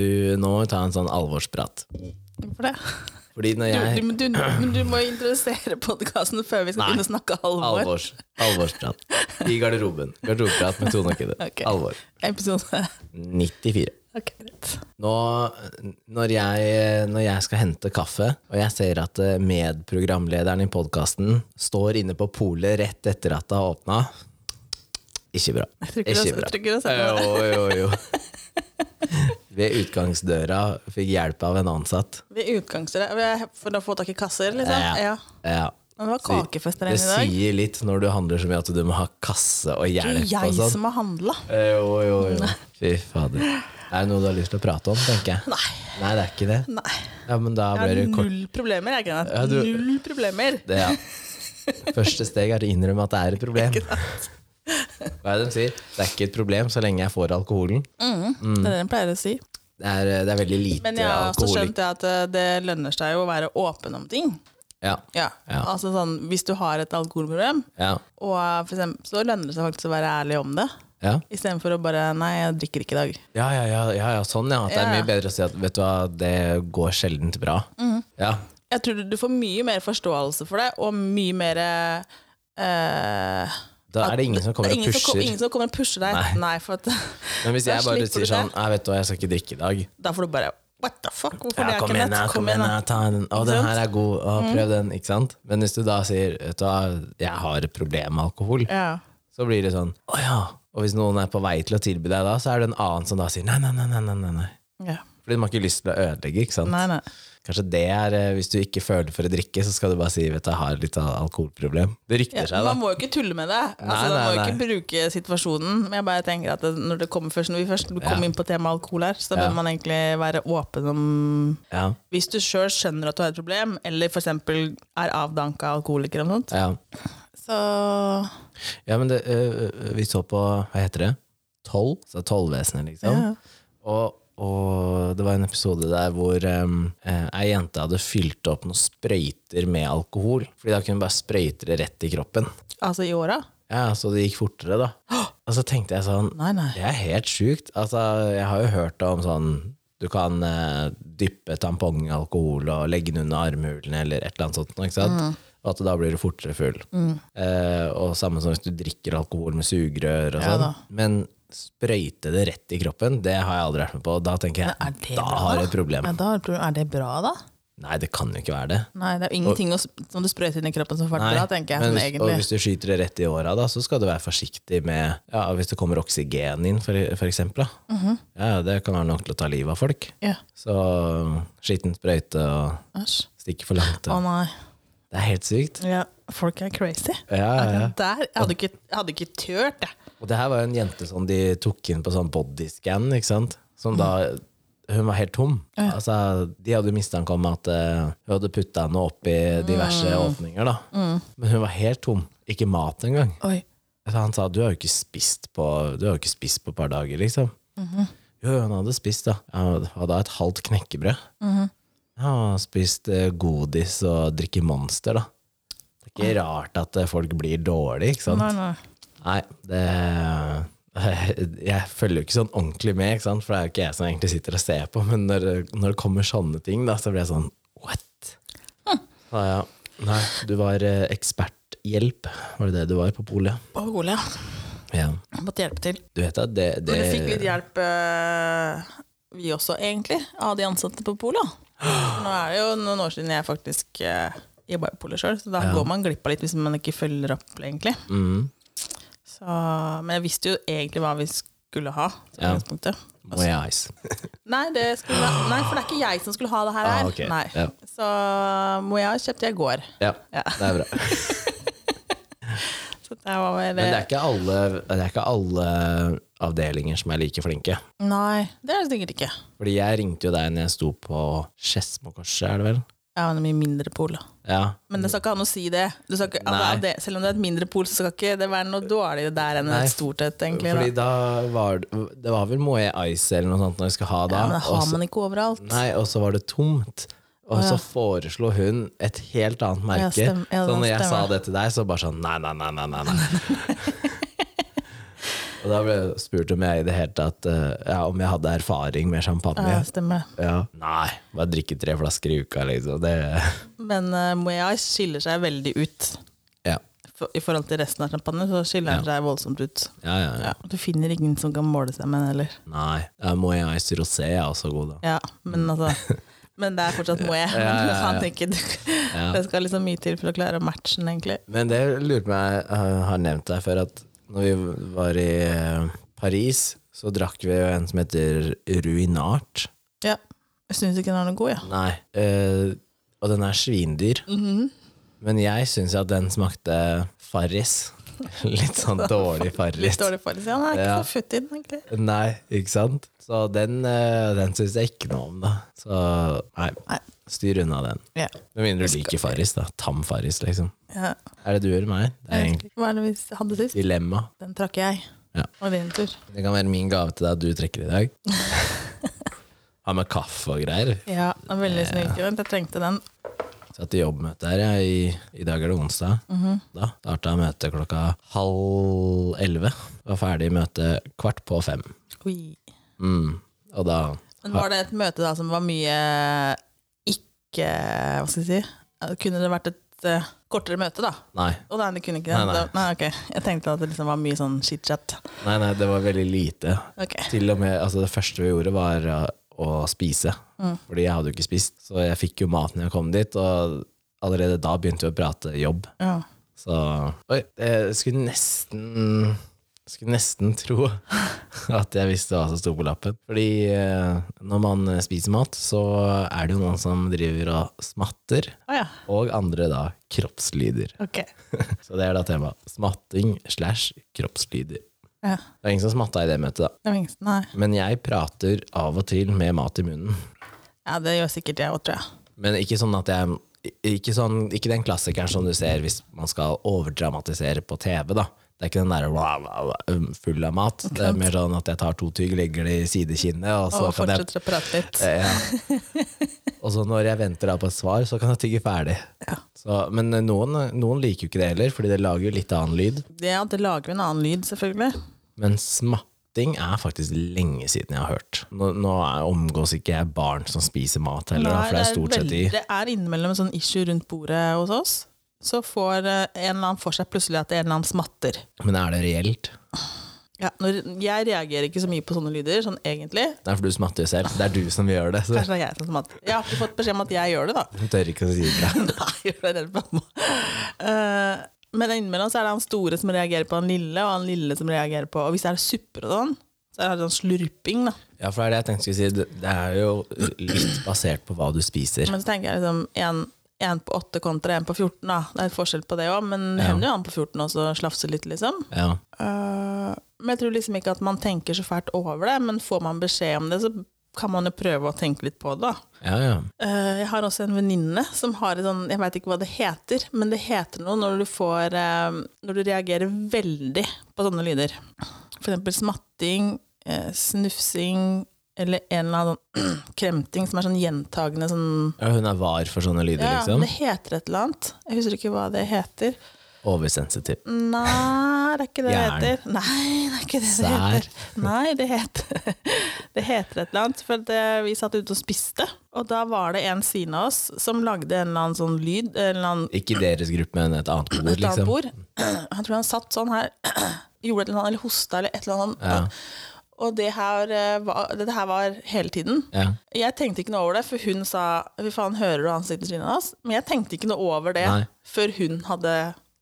Du, nå ta en sånn alvorsprat. Hvorfor det? Fordi når jeg men du, men du må introdusere podkasten før vi skal Nei. begynne å snakke alvor. Alvors, alvorsprat. I garderoben. Garderobeprat med Tone Kidde. Okay. Alvor. Episode 94. Ok, greit. Nå, når jeg, når jeg skal hente kaffe, og jeg ser at eh, medprogramlederen i podkasten står inne på polet rett etter at det har åpna Ikke bra. Ikke du bra. du det. Jo, jo, jo. Ved utgangsdøra fikk hjelp av en ansatt. Ved utgangsdøra ved- For å få tak i kasser, liksom? Ja. Ja. Ja. Men det var Så kakefest der Det inne i dag. sier litt når du handler så mye at du må ha kasse og hjelp. Det er jeg sånn. som har handla. Eh, Jo, jo, jo. Fy fader. Er det noe du har lyst til å prate om, tenker jeg? Nei. Nei, det er ikke det. Nei. Ja, men da Jeg det har null problemer, jeg, Kenneth. Ja, du- Null problemer. Det, ja. Første steg er å innrømme at det er et problem. Hva er det de sier? Det er ikke et problem så lenge jeg får alkoholen. Det er det de pleier å si. Det er, det er veldig lite Men jeg har også skjønt det at eh, det lønner seg jo å være åpen om ting. Ja. Ja. Ja. Altså sånn, Hvis du har et alkoholproblem, Ja. og for eksempel, så lønner det seg faktisk å være ærlig om det. Ja. Istedenfor å bare 'nei, jeg drikker ikke i dag'. Ja, ja, ja, sånn ja. At det er mye bedre å si at vet du hva, det går sjeldent bra. Mm. Ja. Jeg tror du får mye mer forståelse for det, og mye mer eh, Da er det ingen som kommer og pusher. som, ingen som kommer og pusher deg. Nei. Nei, at, Men hvis jeg bare sier sånn jeg Nei, vet du hva, jeg skal ikke drikke i dag. Da får du bare What the fuck? Hvorfor Ja, kom igjen, kom igjen, ta den. Å, den? Mm. her er god. Å, prøv den. Ikke sant? Men hvis du da sier vet du hva, jeg har et problem med alkohol, Ja. så blir det sånn å ja. Og hvis noen er på vei til å tilby deg da, så er det en annen som da sier nei, nei, nei, nei, nei, nei, nei. ja. Fordi de har ikke lyst til å ødelegge, ikke sant? Nei, nei. Kanskje det er, eh, hvis du ikke føler for å drikke, så skal du bare si vet du, jeg har litt alkoholproblem. Det rykter Ja, seg da. man må jo ikke tulle med det. Altså, Nei, nei, man må jo ikke bruke situasjonen. Men jeg bare tenker at det, når, det kommer først, når vi først kommer Ja. inn på temaet alkohol her, så Ja. bør man egentlig være åpen om Ja, Hvis du sjøl skjønner at du har et problem, eller f.eks. er avdanka alkoholiker, eller noe sånt, ja. så ja men det, øh, øh, vi så på, hva heter det? Toll? Så tollvesenet liksom. Ja. Og, og det var en episode der hvor um, ei jente hadde fylt opp noen sprøyter med alkohol. Fordi da kunne hun bare sprøyte det rett i kroppen. Altså i åra? Ja, Så det gikk fortere, da. Og så tenkte jeg sånn Nei, nei. Det er helt sjukt. Altså, jeg har jo hørt om sånn Du kan eh, dyppe tampong i alkohol og legge den under armhulene eller et eller annet sånt. Ikke sant? Mm. Og at da blir du fortere full. Eh, og samme som hvis du drikker alkohol med sugerør og sånn. Ja, Men sprøyte det rett i kroppen, det har jeg aldri vært med på. Da tenker jeg Er det da bra, har jeg et problem. Ja, da har problem. Er det bra, da? Nei, det kan jo ikke være det. Nei, det er jo ingenting å sp- som du sprøyter inn i kroppen som får da bra, tenker jeg. men Sånn, hvis, og egentlig. hvis du skyter det rett i åra, da, så skal du være forsiktig med ja, Hvis det kommer oksygen inn, for, for eksempel. Da. Mhm. ja, det kan være nok til å ta livet av folk. Ja. Så skitten sprøyte og Æsj. stikke for langt. Å Og. nei. Det er helt sykt. Ja, folk er crazy. Ja, ja, ja. Der, jeg hadde ikke, hadde ikke tørt, jeg. Og det her var jo en jente som de tok inn på sånn bodyscan, ikke sant? Som da Hun var helt tom. Altså, de hadde mistanke om at uh, hun hadde putta henne opp i diverse åpninger, da. Men hun var helt tom. Ikke mat engang. Oi. Altså, han sa du har jo ikke spist på Du har jo ikke spist på et par dager, liksom. Jo, jo, hun hadde spist, da. Han hadde et halvt knekkebrød. Han har spist eh, godis og drikker Monster, da. Det er ikke rart at eh, folk blir dårlige, ikke sant? Nei, nei. Nei, det Jeg følger jo ikke sånn ordentlig med, for det er jo ikke jeg som egentlig sitter og ser på, men når, når det kommer sånne ting, da, så blir jeg sånn what? Ja, ja. Nei, du var eh, eksperthjelp, var det det du var på polet? På polet, Ja. Jeg måtte hjelpe til. Du vet at det, det vi fikk litt hjelp, vi også, egentlig, av de ansatte på Polet. Nå er det jo noen år siden jeg faktisk uh, jobba i Polet sjøl, så da går man glipp av litt hvis man ikke følger opp, egentlig. mm, Så, men jeg visste jo egentlig hva vi skulle ha. Ja. Må jeg ice. Nei, det skulle, nei, for det er ikke jeg som skulle ha det her. Ah, okay. Ja. Så Moya kjøpte jeg i går. Ja, Ja. det er bra. Så det var vel Men det er ikke alle, det er ikke alle avdelinger som er like flinke. Nei, det er det sikkert ikke. Fordi jeg ringte jo deg når jeg sto på Skedsmokorset, er det vel? Ja, det er mye mindre pol. Ja. Men det skal ikke ha noe å si det. Ikke, altså, det. Selv om det er et mindre pol, så skal ikke det være noe dårligere der enn et stort et. egentlig. Fordi Da. da var det var vel Moe Ice eller noe sånt når vi skal ha da. Ja, men det har også, man ikke overalt. Nei, og så var det tomt. Og ja. så foreslo hun et helt annet merke. stem- ja, så når jeg sa det til deg, så bare sånn nei, nei, nei, nei, nei. og da ble jeg spurt om jeg i det hele tatt eh, ja, Om jeg hadde erfaring med champagne. Ja, stemmer. Ja. Nei, bare drikke tre flasker i uka, liksom. Det Men uh, Moët skiller seg veldig ut. Ja. For, I forhold til resten av champagne så skiller den seg voldsomt ut. Ja, ja, ja. Ja, du finner ingen som kan måle seg med den heller. Nei. Ja, Moët Rosé er også god, da. Ja, men altså Men det er fortsatt Moët. Ja, ja, ja. Han tenker Det skal liksom mye til for å klare å matche den, egentlig. Men det lurer på meg, jeg har nevnt deg før, at når vi var i eh, Paris, så drakk vi jo en som heter Ruinart. Ja. Jeg syns ikke den er noe god, ja. Nei. eh, og den er svindyr. Men jeg syns at den smakte Farris. Litt sånn dårlig Farris. Litt dårlig farris, Ja, den er ikke Ja. så futt i den, egentlig. Nei, ikke sant? Så den, eh, den syns jeg ikke noe om, da. Så nei, Nei. styr unna den. Ja. Med mindre du liker Farris, da. Tam Farris, liksom. Ja. Er det du eller meg? Det er Hva er det vi hadde sist? dilemma. Den trakk jeg. Ja. Og din tur. Det kan være min gave til deg at du trekker i dag. Ha med kaffe og greier. Ja, det er veldig snill. Jeg trengte den. Satt i jobbmøte her, jeg. I, I dag er det onsdag. Da starta møtet klokka halv elleve. Var ferdig møte møtet kvart på fem. Oi. Mm. Og da Men var det et møte da som var mye ikke Hva skal jeg si? Kunne det vært et uh, kortere møte, da? Nei. Og da, det kunne ikke det. Nei, nei. Nei ok. Jeg tenkte at det liksom var mye sånn chit-chat. nei, nei, det var veldig lite. Ok. Til og med, altså Det første vi gjorde, var uh, å spise. Fordi jeg hadde jo ikke spist. Så jeg fikk jo mat når jeg kom dit, og allerede da begynte vi å prate jobb. Ja. Så Oi, jeg skulle nesten skulle nesten tro at jeg visste hva som sto på lappen. Fordi eh, når man spiser mat, så er det jo noen som driver og smatter, Oh, ja. og andre da kroppslyder. Ok. Så det er da temaet. Smatting slash kroppslyder. Ja. Det var ingen som smatta i det møtet, da. Det var ingen Nei. Men jeg prater av og til med mat i munnen. Ja, det gjør sikkert jeg òg, tror jeg. Men ikke sånn at jeg ikke, sånn, ikke den klassikeren som du ser hvis man skal overdramatisere på TV, da. Det er ikke den der «Wow, wow, wow», full av mat. Det er mer sånn at jeg tar to tygg, legger det i sidekinnet, og så Og kan jeg fortsetter å prate litt. Eh, ja. Og så når jeg venter på et svar, så kan jeg tygge ferdig. Ja. Så, men noen, noen liker jo ikke det heller, fordi det lager jo litt annen lyd. Ja, det lager en annen lyd, selvfølgelig. Men smatting er faktisk lenge siden jeg har hørt. Nå, nå omgås ikke jeg barn som spiser mat heller, da, for det er stort sett de det er innimellom en sånn issue rundt bordet hos oss. Så får eh, en eller annen for seg plutselig at en eller annen smatter. Men er det reelt? Ja, når, jeg reagerer ikke så mye på sånne lyder, sånn egentlig. Det er for du smatter jo selv. Det er du som gjør det. Så Kanskje det er jeg som smatter. Jeg har ikke fått beskjed om at jeg gjør det, da. Du tør ikke å si det. Nei, jeg er redd for mamma. Uh, men innimellom så er det han store som reagerer på han lille, og han lille som reagerer på Og hvis det er supper og sånn, så er det sånn slurping, da. Ja, for det er det jeg tenkte skulle si. Det- Det er jo litt basert på hva du spiser. Men så tenker jeg liksom en, en på 8 kontra en på 14, da. Det er forskjell på det òg, men det Ja. hender jo han på 14 også slafser litt, liksom. Ja. Uh, men jeg tror liksom ikke at man tenker så fælt over det, men får man beskjed om det, så kan man jo prøve å tenke litt på det. Ja, ja. Uh, jeg har også en venninne som har et sånn Jeg veit ikke hva det heter, men det heter noe når du får uh, Når du reagerer veldig på sånne lyder. For eksempel smatting, uh, snufsing eller en eller annen kremting som er sånn gjentagende sånn ja hun er var for sånne lyder, Ja, liksom. det heter et eller annet. Jeg husker ikke hva det heter. Oversensitiv. Nei, det er ikke det det heter. Nei, det er ikke det det heter. Nei, det heter, det heter et eller annet. For det, vi satt ute og spiste, og da var det en siden av oss som lagde en eller annen sånn lyd. Annen, Ikke deres gruppe, men et annet bord, et annet liksom. bord. Jeg tror han satt sånn her, gjorde et eller annet, eller hosta, eller et eller annet. Ja. Og det her, eh, var, dette her var hele tiden. Ja. Jeg tenkte ikke noe over det, for hun sa Fy faen, hører du ansiktet til hans? Men jeg tenkte ikke noe over det Nei. før hun hadde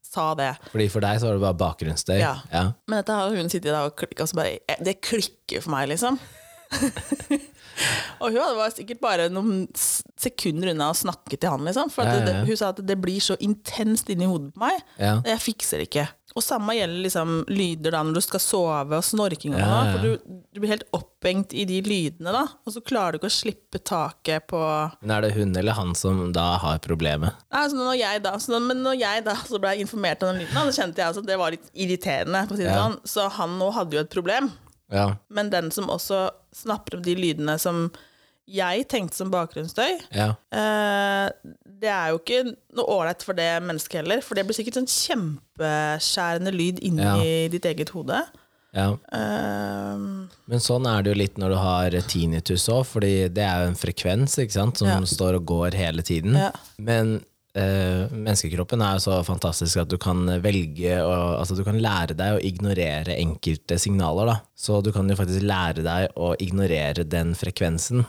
sa det. Fordi for deg så var det bare bakgrunnsstøy. Ja. Ja. Men dette har hun sittet der og klikka, og så bare eh, Det klikker for meg, liksom. og hun var sikkert bare noen sekunder unna å snakke til han, liksom. For at Ja, ja. Det, hun sa at det blir så intenst inni hodet på meg. Jeg fikser det ikke. Og samme gjelder liksom lyder da når du skal sove, og snorking og Ja, sånn. For du, du blir helt opphengt i de lydene, da. Og så klarer du ikke å slippe taket på Men er det hun eller han som da har problemet? Nei, altså når jeg da, så, Men når jeg da så ble informert om den lyden, da, så kjente jeg altså at det var litt irriterende. på Ja. sånn. Så han nå hadde jo et problem. Ja. Men den som også snapper opp de lydene som jeg tenkte som bakgrunnsstøy, Ja. eh, det er jo ikke noe ålreit for det mennesket heller. For det blir sikkert sånn kjempeskjærende lyd inni Ja. ditt eget hode. Ja. Eh, Men sånn er det jo litt når du har tinnitus òg, fordi det er jo en frekvens ikke sant, som står og går hele tiden. Ja. Men eh, menneskekroppen er jo så fantastisk at du kan velge å, altså du kan lære deg å ignorere enkelte signaler. Da. Så du kan jo faktisk lære deg å ignorere den frekvensen.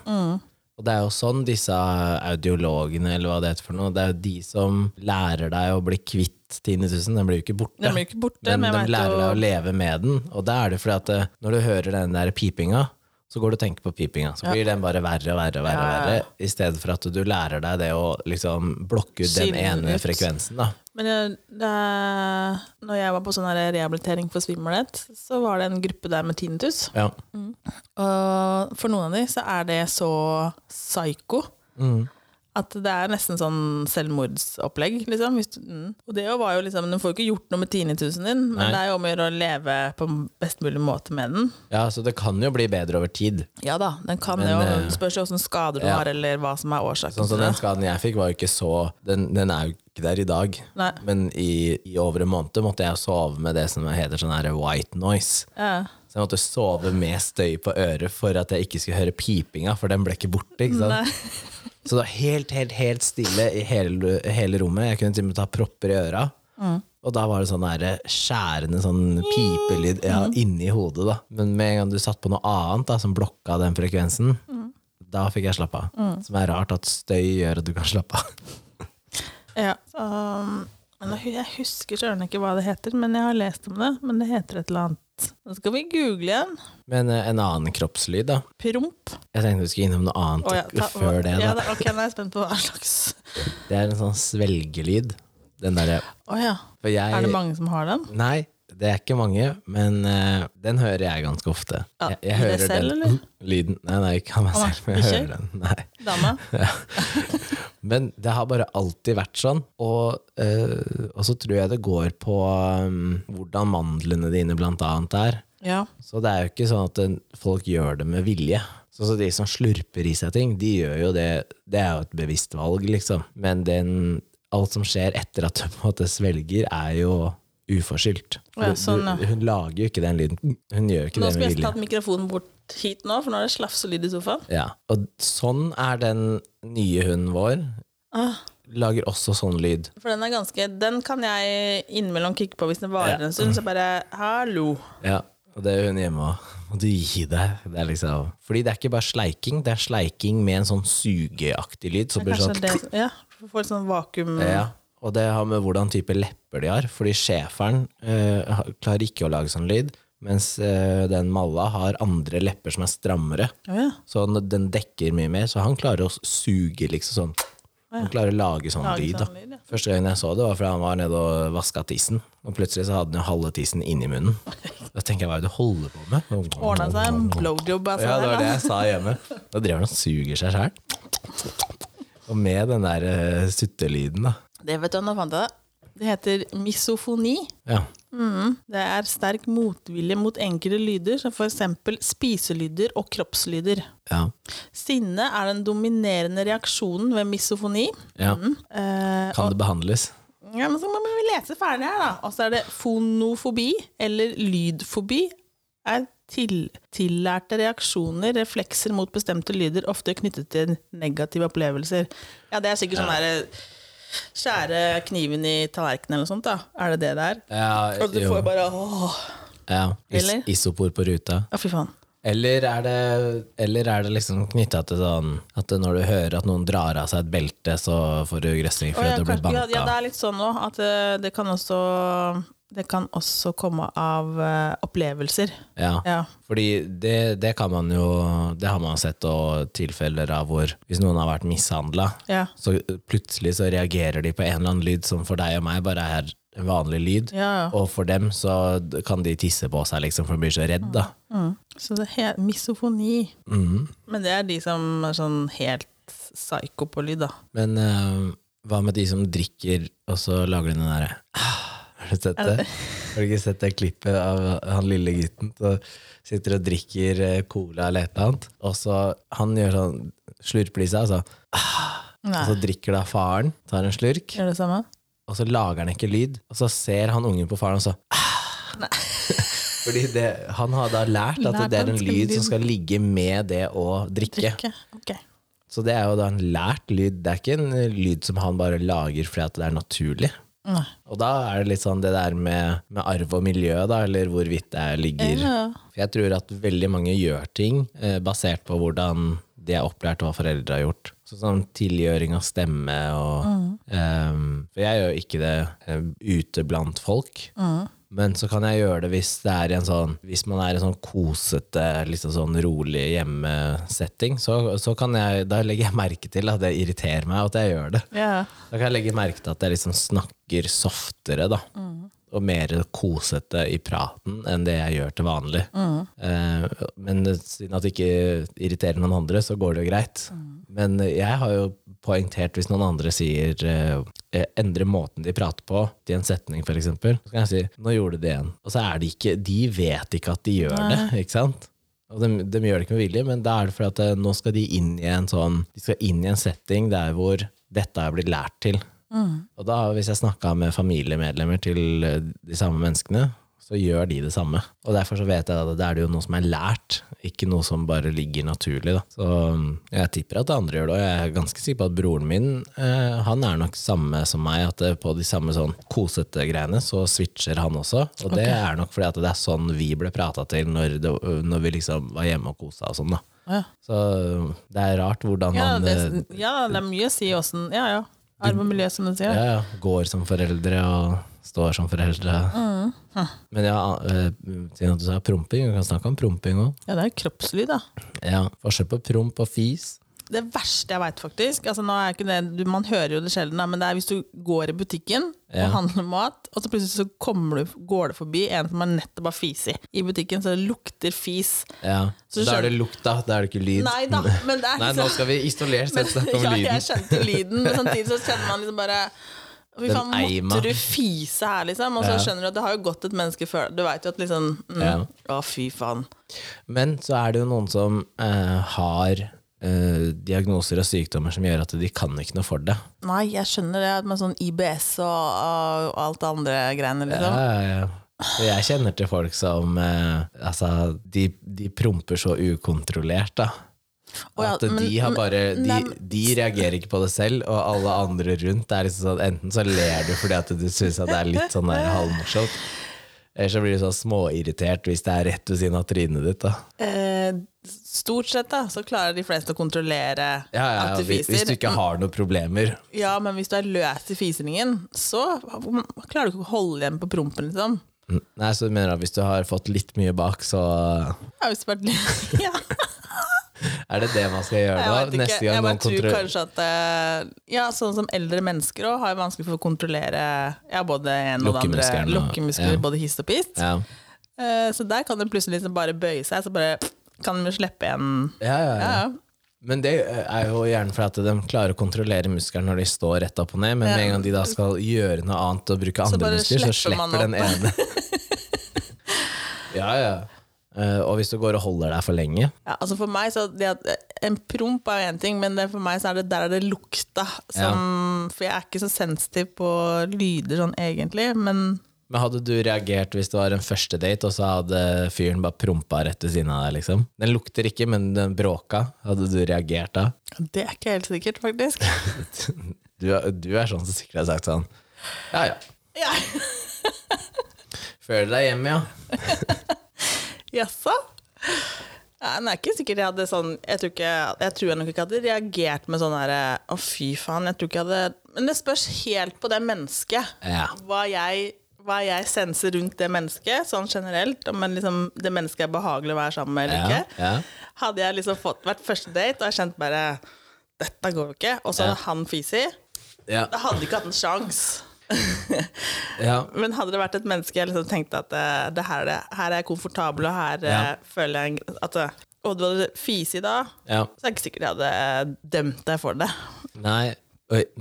Og det er jo sånn disse audiologene, eller hva det heter for noe, det er jo de som lærer deg å bli kvitt tinnitusen. Den blir jo ikke borte. Den blir ikke borte, men men de lærer deg å leve med den. Og da er det fordi at eh, når du hører den der pipinga, så går du og tenker på pipinga. Så blir den bare verre og verre og verre, Ja, verre i stedet for at du lærer deg det å liksom blokke ut den ene ut. frekvensen. da. Men jeg, det, når jeg var på sånn rehabilitering for svimmelhet, så var det en gruppe der med tinnitus. Ja. Og for noen av de så er det så psyko Mm. At det er nesten sånn selvmordsopplegg. Liksom. Mm. Og det var jo liksom, Du får jo ikke gjort noe med tinnitusen din, men Nei. det er jo om å gjøre å leve på best mulig måte med den. ja, så det kan jo bli bedre over tid. Ja da, den kan Men, jo eh, Det spørs jo åssen skader du ja. har, eller hva som er årsaken Sånn som så den skaden jeg fikk, var jo ikke så Den, den er jo ikke der i dag. Nei. Men i, i over en måned måtte jeg sove med det som heter sånn her white noise. Ja. Så jeg måtte sove med støy på øret for at jeg ikke skulle høre pipinga, for den ble ikke borte. ikke sant? Nei. Så det var helt, helt, helt stille i hele, hele rommet. Jeg kunne til og med ta propper i øra. Og da var det sånn der skjærende sånn pipelyd ja, inni hodet. da. Men med en gang du satt på noe annet da, som blokka den frekvensen, da fikk jeg slappe av. Som er rart at støy gjør at du kan slappe av. Ja, um, jeg husker søren ikke hva det heter, men jeg har lest om det. Men det heter et eller annet. Nå skal vi google igjen. Men eh, en annen kroppslyd, da. Promp. Jeg tenkte vi skulle innom noe annet Å ja, ta- før det. Ja, da. da, ok, nå er jeg spent på hva slags Det er en sånn svelgelyd. Den derre Å ja. For jeg Er det mange som har den? Nei, det er ikke mange, men uh, den hører jeg ganske ofte. Ja, jeg, jeg hører selv, den eller? lyden Nei, nei, ikke av meg selv, men jeg ikke? hører den. Nei. Dame? Men det har bare alltid vært sånn. Og, uh, og så tror jeg det går på um, hvordan mandlene dine blant annet er. Ja. Så det er jo ikke sånn at den- folk gjør det med vilje. Så, så De som slurper i seg ting, de gjør jo det Det er jo et bevisst valg, liksom. Men den, alt som skjer etter at du på en måte svelger, er jo uforskyldt. Ja, sånn, ja. hun lager jo ikke den lyden. Hun gjør ikke Nå det skulle med jeg vilje. tatt mikrofonen bort hit nå, for nå er det slafselyd lyd i sofaen. Ja, og sånn er den nye hunden vår. Ah, Lager også sånn lyd. for den er ganske Den kan jeg innimellom kikke på hvis den varer Ja. en stund. Så bare hallo. Ja, og det er hun hjemme òg. Må du gi deg? Det er liksom Fordi det er ikke bare sleiking, det er sleiking med en sånn sugeaktig lyd. Så blir sånn det Ja, får litt sånn vakuum ja, Og det har med hvordan type lepper de har. Fordi schæferen eh, klarer ikke å lage sånn lyd, mens eh, den malla har andre lepper som er strammere. Oh, ja. Så den- dekker mye mer, så han klarer å suge liksom sånn. Han klarer å lage sånn Lage lyd. sånn lyd, ja. Første gangen jeg så det, var fordi han var nede og vaska tissen. Og plutselig så hadde han jo halve tissen inni munnen. Da tenker jeg, hva er det du holder på med? Ordna seg en blowjob. Altså, Ja, det var det jeg sa hjemme. Da drev han og suger seg sjæl. Og med den der uh, suttelyden, da. Det vet du, nå fant jeg det. Det heter misofoni. Ja. Mm. Det er sterk motvilje mot enkelte lyder, som f.eks. spiselyder og kroppslyder. Ja. Sinne er den dominerende reaksjonen ved misofoni. ja. Eh, Kan det behandles? ja, men så må vi lese ferdig her, da. Og så er det fonofobi, eller lydfobi, er til, tillærte reaksjoner, reflekser mot bestemte lyder, ofte knyttet til negative opplevelser. Ja, det er sikkert sånn derre Skjære kniven i tallerkenen eller noe sånt, da. Er det det det er? Ja, Og du jo. får bare åh. ja. Is Eller? isopor på ruta. Å, fy faen. Eller er det, eller er det liksom knytta til sånn at når du hører at noen drar av seg et belte, så får du grøssing Å, fordi ja, du blir kanskje- ja, banka? ja, det er litt sånn òg, at eh, det kan også Det kan også komme av uh, opplevelser. Ja. Ja. Fordi det, det kan man jo Det har man sett og tilfeller av hvor hvis noen har vært mishandla, Ja. så plutselig så reagerer de på en eller annen lyd som for deg og meg bare er en vanlig lyd. Ja. Og for dem så kan de tisse på seg liksom for de blir så redd, da. Mm. Så det er misofoni. Mm. Men det er de som er sånn helt psyko på lyd, da. Men uh, hva med de som drikker, og så lager de den derre Har du sett det? Har du ikke sett det klippet av han lille gutten som sitter og drikker eh, cola eller et eller annet, og så han gjør sånn slurper i seg, og så, Nei. og så drikker da faren, tar en slurk, Gjør det samme? og så lager han ikke lyd, og så ser han ungen på faren, og så Fordi det, han har da lært at Lært det er en skal lyd lyd- som skal ligge med det å drikke. Drikke. Ok. Så det er jo da en lært lyd. Det er ikke en lyd som han bare lager fordi at det er naturlig. Nei. Og da er det litt sånn det der med, med arv og miljø, da, eller hvorvidt det ligger Ja. For jeg tror at veldig mange gjør ting eh, basert på hvordan de er opplært, og hva foreldre har gjort. Sånn som tilgjøring av stemme og eh, For jeg gjør ikke det eh, ute blant folk. Men så kan jeg gjøre det hvis det er en sånn Hvis man er i en sånn kosete, liksom sånn rolig hjemmesetting, så, så kan jeg Da legger jeg merke til at det irriterer meg at jeg gjør det. Yeah. Da kan jeg legge merke til at jeg liksom snakker softere, da. Og mer kosete i praten enn det jeg gjør til vanlig. Eh, men siden at det ikke irriterer noen andre, så går det jo greit. Men jeg har jo poengtert hvis noen andre sier eh, endre måten de prater på til en setning, eksempel. Så kan jeg si 'nå gjorde du det igjen'. Og så er de ikke De vet ikke at de gjør det, ikke sant? Og de, de gjør det ikke med vilje, men da er det fordi at eh, nå skal de inn i en sånn De skal inn i en setting der hvor dette er blitt lært til. Og da, hvis jeg snakka med familiemedlemmer til eh, de samme menneskene, så gjør de det samme. Og derfor så vet jeg at det er det jo noe som er lært, ikke noe som bare ligger naturlig. Da. Så mm, jeg tipper at andre gjør det, og jeg er ganske sikker på at broren min eh, han er nok samme som meg, at på de samme sånn kosete greiene så switcher han også. Og det er nok fordi at det er sånn vi ble prata til når, det, når vi liksom var hjemme og kosa og sånn. da. Ja. Så det er rart hvordan Ja, man det, eh, ja, det er mye å si åssen Ja, ja. Arv og miljø, som du sier. ja, ja, går som foreldre og står som foreldre. Men ja, eh, siden du sa promping, vi kan snakke om promping òg. Ja, det er kroppslyd, da. Ja, forskjell på promp og fis. Det verste jeg veit, faktisk altså er det, du, Man hører jo det sjelden, men det er hvis du går i butikken Ja. og handler mat, og så plutselig så du, går det forbi en som har nettopp har fisi i butikken, så det lukter fis. Ja, Så Da er det lukt, da. Da er det ikke lyd. Nei da, men det er Nei, nå skal vi isolert sett snakke om ja, jeg lyden. skjønte lyden, men samtidig så kjenner man liksom bare Fy faen, måtte du fise her, liksom? Og så Ja. skjønner du at det har jo gått et menneske før. Du veit jo at liksom mm, Ja. Å, fy faen. Men så er det jo noen som eh, har eh, diagnoser og sykdommer som gjør at de kan ikke noe for det. Nei, jeg skjønner det med sånn IBS og, og alt det andre greiene, Ja, liksom. ja, ja. Og jeg kjenner til folk som eh, Altså, de, de promper så ukontrollert, da. Å ja, At de men- har bare de, de reagerer ikke på det selv, og alle andre rundt er liksom sånn Enten så ler du fordi at du syns det er litt sånn halvmorsomt, eller så blir du sånn småirritert hvis det er rett ved siden av trynet ditt. da Eh, stort sett da, så klarer de fleste å kontrollere ja, ja, ja, fiser. hvis du ikke har noen problemer. Ja, men hvis du er løs i fisingen, så klarer du ikke å holde igjen på prompen, liksom. Mm, Nei, så du mener at hvis du har fått litt mye bak, så Ja, hvis du bare, ja. er det det man skal gjøre da? ikke. Neste gang jeg bare Jeg tror kanskje at eh, Ja, sånn som eldre mennesker òg har vanskelig for å kontrollere ja, både en og det andre Lokkemuskler, ja. både hist og pist. ja. Eh, så der kan det plutselig liksom bare bøye seg, så bare kan de slippe igjen. Ja, ja, Ja. Men det er jo gjerne fordi at de klarer å kontrollere muskelen når de står rett opp og ned, men med en gang de da skal gjøre noe annet og bruke andre muskler, så slipper den ene. ja, ja. Eh, og hvis du går og holder deg for lenge Ja, altså for meg så det at En promp er jo én ting, men det for meg så er det der er det lukta som For jeg er ikke så sensitiv på lyder sånn egentlig, men Men hadde du reagert hvis det var en første date, og så hadde fyren bare prompa rett ved siden av deg? liksom? Den lukter ikke, men den bråka. Hadde du reagert da? det er ikke helt sikkert, faktisk. Du, du er sånn som sikkert har sagt sånn Ja ja, Ja. Føler deg hjemme, ja. Jaså? Ja, det er ikke sikkert jeg hadde sånn Jeg tror, ikke, jeg tror jeg nok ikke hadde reagert med sånn herre Å, fy faen. Jeg tror ikke jeg hadde Men det spørs helt på det mennesket. Ja. Hva jeg, hva jeg senser rundt det mennesket, sånn generelt. Om liksom, det mennesket er behagelig å være sammen med eller Ja, ikke. ja. Hadde jeg liksom fått vært første date, og jeg kjent bare Dette går jo ikke. Og så hadde han fisi. Ja, Da hadde jeg ikke hatt en sjanse. ja. Men hadde det vært et menneske jeg liksom tenkte at eh, det her, er det, her er jeg komfortabel, og her eh, Ja. føler jeg at eh, Og du hadde fisi da, ja. så er det ikke sikkert jeg hadde dømt deg for det. Nei,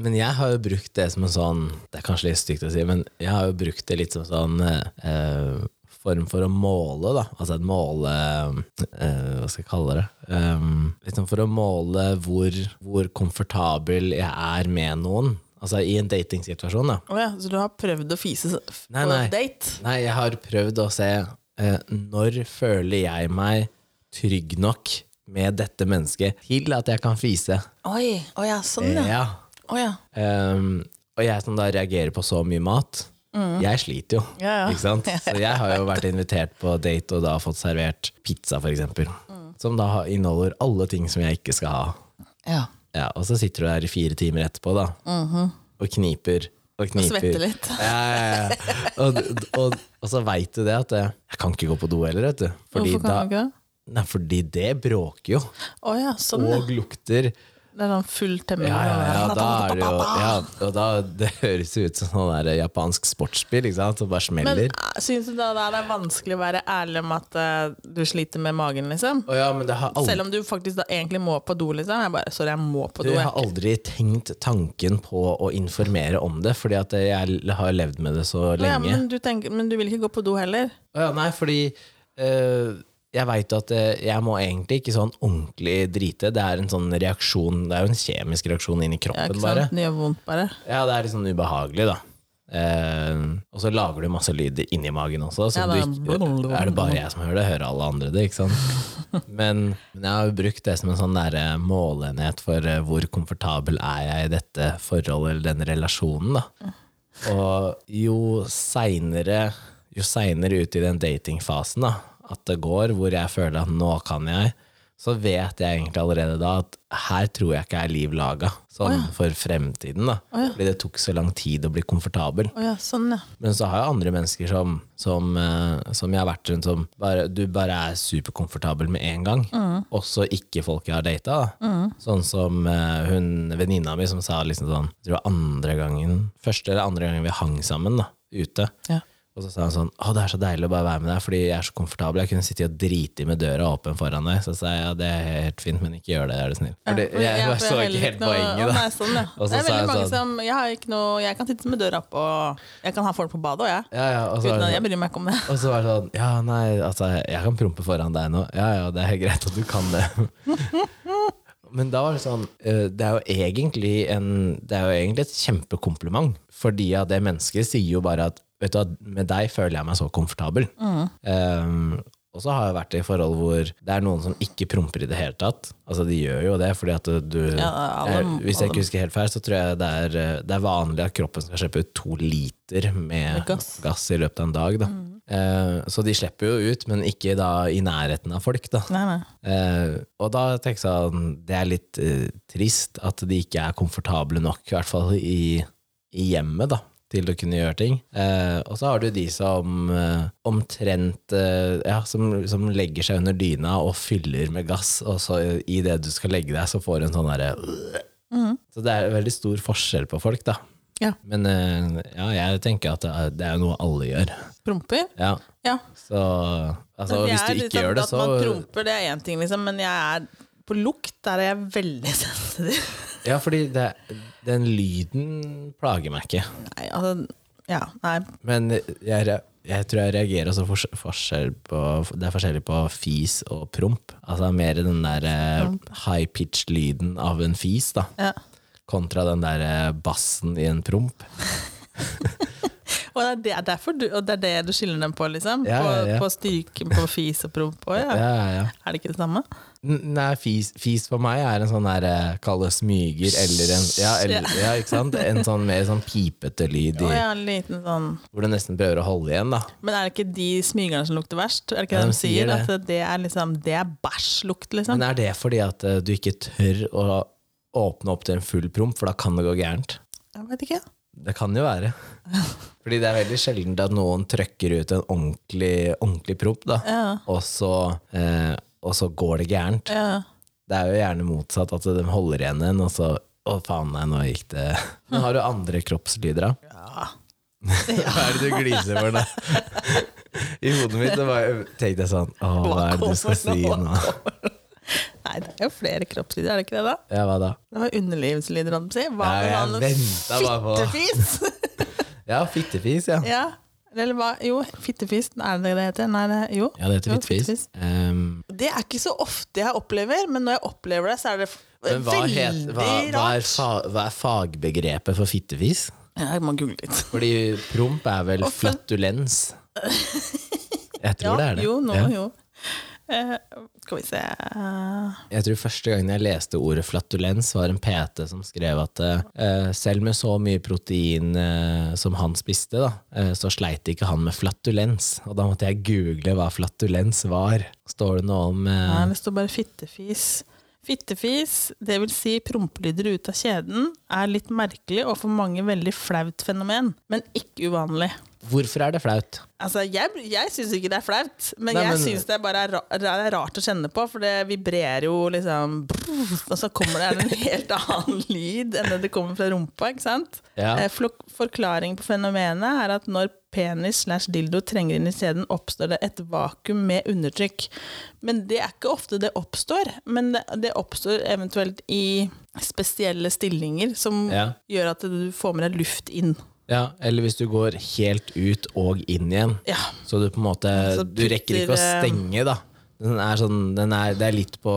men jeg har jo brukt det som en sånn Det er kanskje litt stygt å si, men jeg har jo brukt det litt som sånn eh, form for å måle, da. Altså et måle eh, Hva skal jeg kalle det? Um, liksom for å måle hvor, hvor komfortabel jeg er med noen. Altså i en datingsituasjon, da. Oh, ja, så du har prøvd å fise Nei, på nei. date? Nei, jeg har prøvd å se eh, når føler jeg meg trygg nok med dette mennesket til at jeg kan fise? Oi, oh, ja, sånn ja. Ja. Oh, ja. Um, og jeg som da reagerer på så mye mat, jeg sliter jo. Ja, ja. Ikke sant? Så jeg har jo vært invitert på date og da fått servert pizza, for eksempel. Som da inneholder alle ting som jeg ikke skal ha. ja. Ja, og så sitter du der i fire timer etterpå da, og kniper. Og kniper. svetter litt. Ja, ja, ja. Og, og, og så veit du det at eh, jeg kan ikke gå på do heller, vet du. Fordi, Hvorfor kan da, du ikke det? nei, fordi det bråker jo, Oh, ja, sånn og lukter. Det er sånn full temming. Ja, ja, ja, da er det jo ja, og da, Det høres jo ut som sånn der japansk sportsbil, ikke sant, som bare Men smeller. Men syns du da det er vanskelig å være ærlig om at uh, du sliter med magen, liksom? Å ja, men det har aldri, Selv om du faktisk da egentlig må på do, liksom? Jeg bare, sorry, jeg må på do. jeg Jeg. har aldri tenkt tanken på å informere om det, fordi at jeg har levd med det så lenge. Ja, men, du tenker, men du vil ikke gå på do heller? Ja, nei, fordi eh, jeg veit at eh, jeg må egentlig ikke sånn ordentlig drite. Det er en sånn reaksjon, det er jo en kjemisk reaksjon inni kroppen, Ja, kroppen, ikke bare. sant? Det gjør vondt, bare. Ja, det er litt sånn ubehagelig, da. Eh, og så lager du masse lyd inni magen også, så Ja, det er, du, er det bare jeg som hører det? Hører alle andre det, ikke sant? Men, men jeg har jo brukt det som en sånn der eh, målenhet for eh, hvor komfortabel er jeg i dette forholdet eller den relasjonen, da. Og jo seinere jo seinere ut i den datingfasen da, at det går, hvor jeg føler at nå kan jeg, så vet jeg egentlig allerede da at her tror jeg ikke er liv laga, sånn for fremtiden. da. Fordi det tok så lang tid å bli komfortabel. Oh, ja, sånn, ja. Men så har jeg andre mennesker som, som, eh, som jeg har vært rundt som bare, du bare er superkomfortabel med en gang. Også ikke folk jeg har data. Da. Sånn som eh, hun venninna mi som sa liksom sånn Jeg tror det var andre gangen Første eller andre gangen vi hang sammen da, ute. Ja. Og så sa han sånn Å, det er så deilig å bare være med deg, fordi jeg er så komfortabel. Jeg kunne sitte og driti med døra åpen foran deg. Så sa jeg ja, det er helt fint, men ikke gjør det, er du snill. Fordi for jeg, for så ikke helt noe- poenget, Å, da. Nei, sånn, ja. Så det er sa veldig jeg mange sånn- som Jeg har ikke noe Jeg kan sitte med døra opp, og Jeg kan ha folk på badet òg, jeg. Ja, ja, og så Uten at jeg sånn- bryr meg ikke om det. Og så var det sånn Ja, nei, altså, jeg kan prompe foran deg nå. Ja, ja, det er greit at du kan det. Men da var det sånn eh, Det er jo egentlig en Det er jo egentlig et kjempekompliment. Fordi at det mennesket sier jo bare at Vet du med deg føler jeg meg så komfortabel. Um, og så har jeg vært i forhold hvor det er noen som ikke promper i det hele tatt. Altså De gjør jo det, fordi at du Ja, alle- er, Hvis jeg ikke husker helt feil, så tror jeg det er, eh, det er vanlig at kroppen skal slippe ut to liter med, gass. gass i løpet av en dag. Da. Eh, så de slipper jo ut, men ikke da i nærheten av folk. Da. Nei, nei. Eh, og da tenker jeg sånn, det er litt eh, trist at de ikke er komfortable nok, i hvert fall i, i hjemmet, da, til å kunne gjøre ting. Eh, og så har du de som eh, omtrent eh, ja, som, som legger seg under dyna og fyller med gass, og så i det du skal legge deg, så får du en sånn derre Så det er veldig stor forskjell på folk, da. Ja. Men eh, ja, jeg tenker at det er, det er jo noe alle gjør. Promper? Ja. Ja. Så altså, hvis du ikke liksom- gjør det, så At man promper, det er én ting, liksom, men jeg er på lukt der er jeg veldig sensitiv. Ja, fordi det, den lyden plager meg ikke. Nei, altså Ja, nei. Men jeg, jeg tror jeg reagerer også for, forskjell på Det er forskjellig på fis og promp. Altså mer den der eh, high pitched lyden av en fis, da. Ja. Kontra den der eh, bassen i en promp. Og det er, er derfor du, og det er det du skiller dem på, liksom? Ja, på, ja, ja. på styrken på fis og promp ja. Ja, ja. Er det ikke det samme? Nei, fis, fis for meg er en sånn der eh, Kall det smyger, eller en ja, eller, ja, ikke sant? En sånn mer sånn pipete lyd i, ja, en liten sånn hvor du nesten prøver å holde igjen, da. Men er det ikke de smygerne som lukter verst? Er det ikke Ja, de de sier? sier det. At det er liksom Det er bæsjlukt, liksom? Men er det fordi at eh, du ikke tør å åpne opp til en full promp, for da kan det gå gærent? Jeg vet ikke. Det kan jo være. Fordi det er veldig sjelden at noen trøkker ut en ordentlig, ordentlig promp, da. Ja. Og, så, eh, og så går det gærent. Ja. Det er jo gjerne motsatt, at de holder igjen en, og så Å, faen, nei, nå gikk det Men har du andre kroppslyder, da? ja. Hva er det du gliser for, da? I hodet mitt tenkte jeg sånn Å, hva er det du skal si nå? Nei, det er jo flere kroppslyder, er det ikke det, da? Ja, hva da? Det var underlivslyder, holdt jeg på å si. Hva med fittefis? Ja, fittefis, ja. ja. Eller hva? Jo, fittefis, er det det heter? Nei, det, jo. Ja, det heter fittefis. Um, Det er ikke så ofte jeg opplever, men når jeg opplever det, så er det men hva, veldig het, hva, hva, er fa, hva er fagbegrepet for fittefis? Jeg må google litt. Fordi promp er vel flatulens. Jeg tror ja, det er det. Jo, nå, Ja. jo. Eh, skal vi se uh... Jeg tror første gangen jeg leste ordet flatulens, var en PT som skrev at uh, selv med så mye protein som han spiste, da, så sleit ikke han med flatulens. Og da måtte jeg google hva flatulens var. Står det noe om Nei, det står bare fittefis. Fittefis, det vil si prompelyder ut av kjeden, er litt merkelig og for mange veldig flaut fenomen, men ikke uvanlig. Hvorfor er det flaut? Altså, Jeg, jeg syns ikke det er flaut, men Nei, jeg men- syns det bare er, ra det er rart å kjenne på, for det vibrerer jo liksom Og så kommer det en helt annen lyd enn det det kommer fra rumpa, ikke sant? Ja. Eh, Forklaring på fenomenet er at når penis slash dildo trenger inn i sæden, oppstår det et vakuum med undertrykk. Men det er ikke ofte det oppstår, men det, det oppstår eventuelt i spesielle stillinger som Ja. gjør at du får med deg luft inn. Ja, eller hvis du går helt ut og inn igjen. Ja. Så du på en måte Så Du rekker ikke å eh, stenge, da. Den er sånn, den er, det er litt på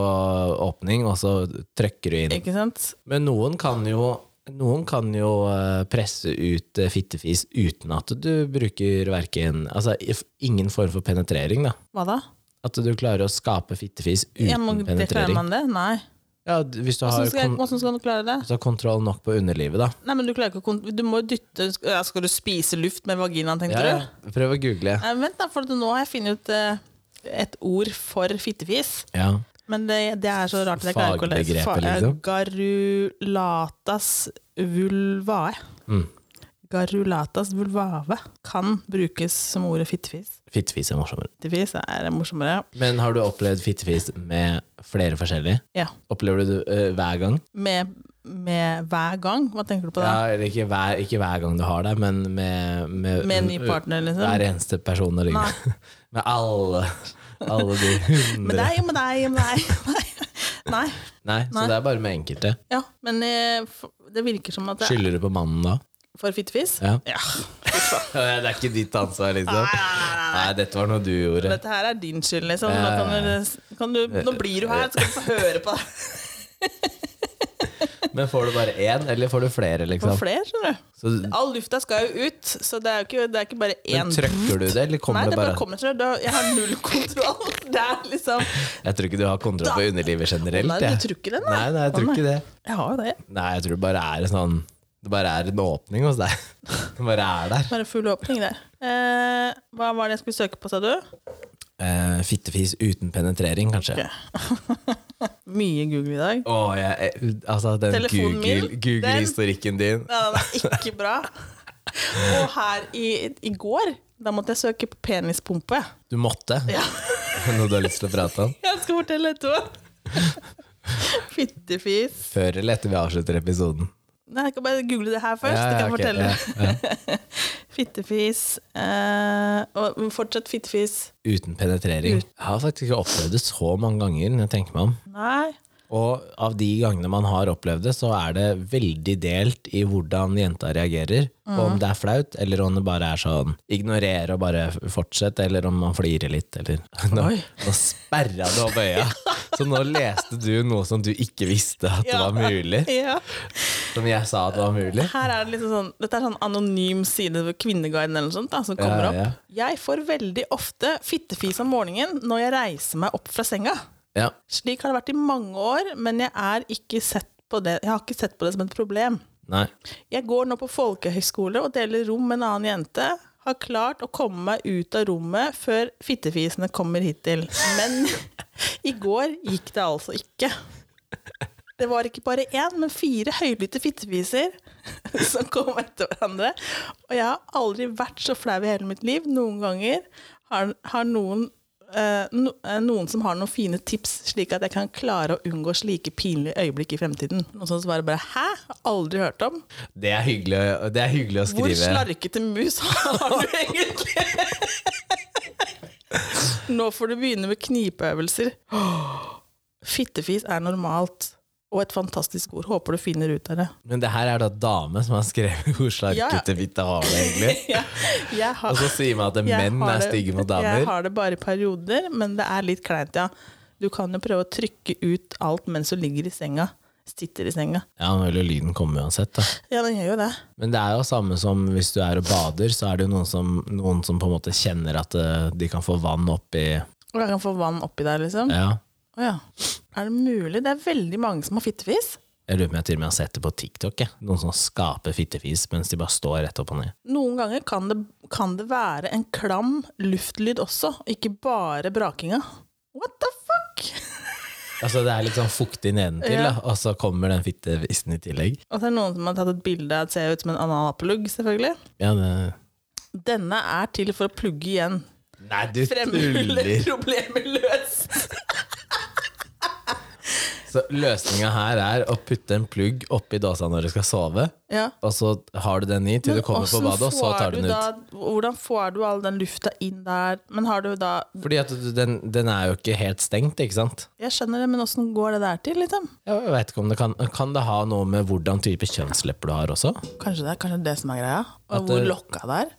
åpning, og så trykker du inn. Ikke sant? Men noen kan jo noen kan jo eh, presse ut eh, fittefis uten at du bruker verken Altså ingen form for penetrering, da. Hva da? At du klarer å skape fittefis uten Ja, men det klarer man det? Nei. Ja, hvis du Hvordan skal, hvordan skal du klare det? hvis du har kontroll nok på underlivet, da. Nei, men Du klarer ikke Du må dytte Skal du spise luft med vaginaen, tenkte Ja, du? Prøv å google. Nei, vent, da, for nå har jeg funnet ut eh, et ord for fittefis. Ja. Men det, det er så rart at jeg klarer ikke å lese. Fagbegrepet, liksom? Garulatas vulvae. Mm. Garulatas vulvave kan brukes som ordet fittefis. Fittefis er morsommere. Fittefis er morsommere. Men har du opplevd fittefis med flere forskjellige? Ja. Opplever du det uh, hver gang? Med, med hver gang. Hva tenker du på da? Ja, eller ikke hver, ikke hver gang du har det, men med, med, Med en ny partner, liksom? Hver eneste person du ligger med. Alle, alle de hundre Med deg og med deg og med deg. Nei. Nei, så Nei. det er bare med enkelte. Ja, men eh, det virker som at det er Skylder du på mannen da? For fittefis. Ja. Ja. Det er ikke ditt ansvar, liksom. Nei, nei, nei, nei, dette var noe du gjorde. Dette her er din skyld, liksom. Ja, Nå, kan du, kan du, nå blir du her, så skal du få høre på det. Men får du bare én, eller får du flere, liksom? Får flere, skjønner du. Så, All lufta skal jo ut, så det er jo ikke, det er ikke bare én men trykker du det, eller kommer det det bare bare kommer deg. Jeg har null kontroll. Det er liksom Jeg tror ikke du har kontroll på underlivet generelt. Nei, du tror ikke det, nei. Nei, nei, jeg tror ikke det. Jeg har jo det. Nei, jeg tror det bare er sånn Det bare er en åpning hos deg. Det bare er der. Bare full åpning der. Eh, hva var det jeg skulle søke på, sa du? Eh, fittefis uten penetrering, kanskje. Okay. Mye Google i dag. Åh, jeg, altså, den Google-historikken Google- din. Ja, den er ikke bra. Og her i, i går, da måtte jeg søke på penispumpe. Du måtte. Ja. Noe du har lyst til å prate om? Jeg skal fortelle etterpå. Fittefis. Før eller etter vi avslutter episoden? Nei, jeg kan bare google det her først. Ja, det kan jeg okay, fortelle. ja, ja. Fittefis. Uh, og fortsatt fittefis. Uten penetrering. Jeg har faktisk ikke opplevd det så mange ganger. når jeg tenker meg om. Nei. Og av de gangene man har opplevd det, så er det veldig delt i hvordan jenta reagerer. Og om det er flaut, eller om det bare er sånn ignorere og bare fortsette, eller om man flirer litt, eller Nå, Oi. nå sperra du opp øya. Så nå leste du noe som du ikke visste at Ja. var mulig. Ja. Som jeg sa at var mulig. Her er det liksom sånn, dette er sånn anonym side ved Kvinneguiden eller noe sånt, da, som kommer ja. opp. Jeg får veldig ofte fittefis om morgenen når jeg reiser meg opp fra senga. Ja. Slik har det vært i mange år, men jeg, er ikke sett på det, jeg har ikke sett på det som et problem. Nei. Jeg går nå på folkehøyskole og deler rom med en annen jente. Har klart å komme meg ut av rommet før fittefisene kommer hittil. Men i går gikk det altså ikke. Det var ikke bare én, men fire høylytte fittefiser som kom etter hverandre. Og jeg har aldri vært så flau i hele mitt liv. Noen ganger har, har noen no, noen som har noen fine tips, slik at jeg kan klare å unngå slike pinlige øyeblikk i fremtiden. Noen som svarer bare 'hæ? Aldri hørt om'. Det er hyggelig, det er hyggelig å Hvor slarkete mus har du egentlig? Nå får du begynne med knipeøvelser. Fittefis er normalt, og et fantastisk ord. Håper du finner ut av det. Men det her er da dame som har skrevet fitte har det, egentlig. Ja, har, Og så sier man at menn er stygge mot Jeg har det bare i perioder, men det er litt kleint, ja. Du kan jo prøve å trykke ut alt mens du ligger i senga. sitter i senga. Ja, nå vil jo lyden komme uansett, da. Ja, den gjør jo det. Men det er jo samme som hvis du er og bader, så er det jo noen som, noen som på en måte kjenner at eh, de kan få vann oppi Og de kan få vann oppi der, liksom. Å Ja. ja. Er det mulig? Det er veldig mange som har fittefis. Jeg lurer på om jeg til og med har sett det på TikTok. Jeg. Noen som skaper fittefis mens de bare står rett opp og ned. Noen ganger kan det, kan det være en klam luftlyd også, ikke bare brakinga. What the fuck? Altså Det er litt sånn fuktig nedentil, Ja. da, og så kommer den fittefisen i tillegg. Og så er det noen som har tatt et bilde av at ser ut som en analplugg, selvfølgelig. Ja, det... Denne er til for å plugge igjen. Nei, du Fremrulle tuller! problemet løst. Så løsninga her er å putte en plugg oppi dåsa når du skal sove, Ja. og så har du den i til du kommer på badet, og så tar du den ut. da- hvordan får du all den lufta inn der? Men har du da Fordi at du- den, den er jo ikke helt stengt, ikke sant? Jeg skjønner det, men åssen går det der til, liksom? Jeg vet ikke om det kan Kan det ha noe med hvordan type kjønnslepper du har også? Kanskje det er kanskje det som er greia? Og At hvor det- lokka det er?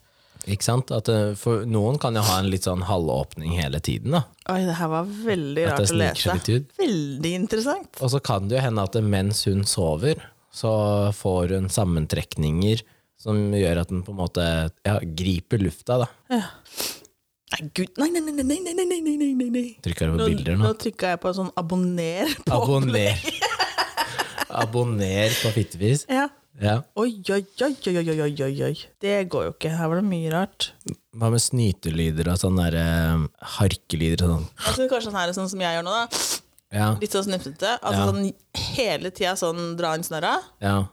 Ikke sant? At for noen kan jo ha en litt sånn halvåpning hele tiden, da. Oi, det her var veldig rart å lese. Veldig interessant. Og så kan det jo hende at mens hun sover, så får hun sammentrekninger som gjør at den på en måte ja, griper lufta, da. Nei, gud, nei, nei, nei, nei, nei, nei, nei, nei, nei, nei, du Trykker over Nå, bilder nå nå. trykka jeg på sånn abonner. På Abonner. Abonner på fittevis. Ja. Ja. Oi, oi, oi, oi, oi, oi, oi, oi. Det går jo ikke. Her var det mye rart. Hva med snytelyder og sånne der, eh, harkelyder og sånn? Altså, kanskje sånn her, sånn som jeg gjør nå, da. Ja, Litt sånn snufsete. Altså Ja. sånn hele tida sånn dra inn snørra. ja.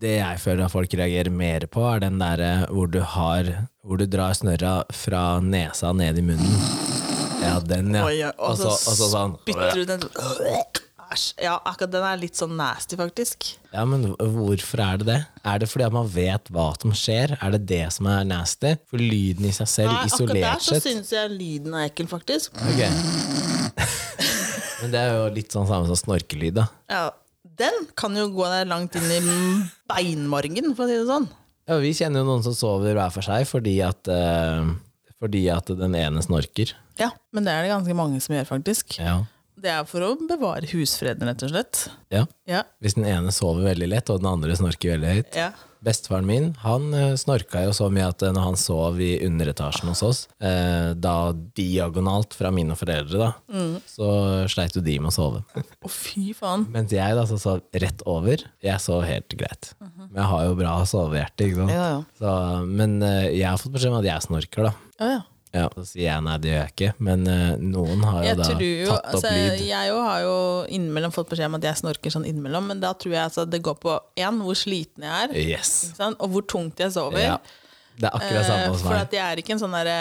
Det jeg føler at folk reagerer mer på, er den derre hvor du har Hvor du drar snørra fra nesa ned i munnen. Ja, den, ja. Oi, ja. Og så og så sånn spytter du den Æsj. Ja, akkurat den er litt sånn nasty, faktisk. Ja, men hvorfor er det det? Er det fordi at man vet hva som skjer? Er det det som er nasty? For lyden i seg selv, Nei, akkurat der så sett syns jeg lyden er ekkel, faktisk. Ok. Men det er jo litt sånn samme som snorkelyd, da. Ja, Den kan jo gå deg langt inn i beinmargen, for å si det sånn. Ja, vi kjenner jo noen som sover hver for seg fordi at, eh, fordi at den ene snorker. Ja, Men det er det ganske mange som gjør, faktisk. Ja. Det er for å bevare husfreden, rett og slett. ja. Ja. Hvis den ene sover veldig lett, og den andre snorker veldig høyt. ja. Bestefaren min han eh, snorka jo så mye at eh, når han sov i underetasjen hos oss, eh, da diagonalt fra mine foreldre, da, Mm. så sleit jo de med å sove. Å, fy faen. Mens jeg da så sov rett over. Jeg sov helt greit. Men jeg har jo bra sovehjerte, ikke sant. Ja, ja. Så, men eh, jeg har fått beskjed om at jeg snorker, da. Ja, ja. Ja, Så sier jeg nei, det gjør jeg ikke. Men uh, noen har jo Jeg da jo, tatt opp altså, lyd. jeg jo har jo innimellom fått beskjed om at jeg snorker sånn innimellom, men da tror jeg altså det går på én, hvor sliten jeg er, Yes. ikke sant? og hvor tungt jeg sover. Ja. Det er akkurat samme Eh, hos For meg. at jeg er ikke en sånn derre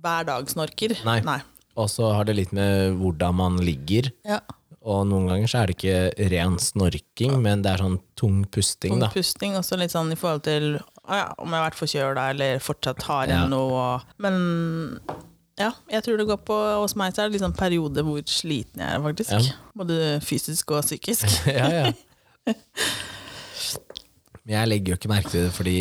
hver dag-snorker. Nei. Og så har det litt med hvordan man ligger. Ja. Og noen ganger så er det ikke ren snorking, men det er sånn tung pusting, da. Pusting også litt sånn i forhold til ja, om jeg har vært forkjøla eller fortsatt har Ja. igjen noe. Men ja, jeg tror det går på Hos meg så er det liksom perioder hvor sliten jeg er, faktisk. Ja. Både fysisk og psykisk. ja, ja. Men jeg legger jo ikke merke til det, fordi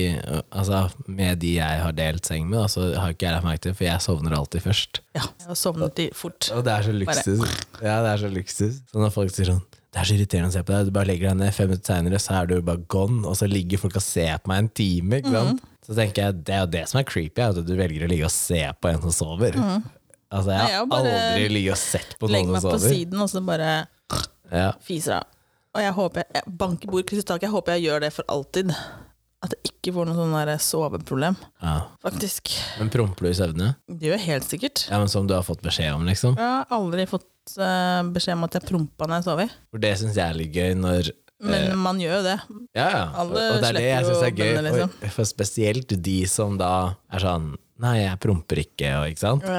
altså, med de jeg har delt seng med, så har ikke jeg lagt merke til det, for jeg sovner alltid først. Ja, jeg har sovnet i fort. Og det er så luksus. Ja, det er så luksus. Så når folk sier sånn Det er så irriterende å se på deg, du bare legger deg ned, fem minutter seinere så er du bare gone, og så ligger folk og ser på meg en time. Mhm. Så tenker jeg, det er jo det som er creepy, at du velger å ligge og se på en som sover. Altså, jeg har jeg har aldri ligget og sett på noen som Legg noen meg på sover. siden, og så bare Ja. fiser av. Og jeg håper jeg, jeg banker bord, krysser tak. Jeg håper jeg gjør det for alltid. At jeg ikke får noe sånn soveproblem. Ja. Faktisk. Men promper du i søvne? Det gjør jeg helt sikkert. Ja, men Som du har fått beskjed om, liksom? Jeg har aldri fått eh, beskjed om at jeg prompa når jeg sover. For det syns jeg er litt gøy når Men man gjør jo det. Ja, ja. Alle og det er det jeg syns er gøy. bønner, liksom. For spesielt de som da er sånn Nei, jeg promper ikke, og ikke sant?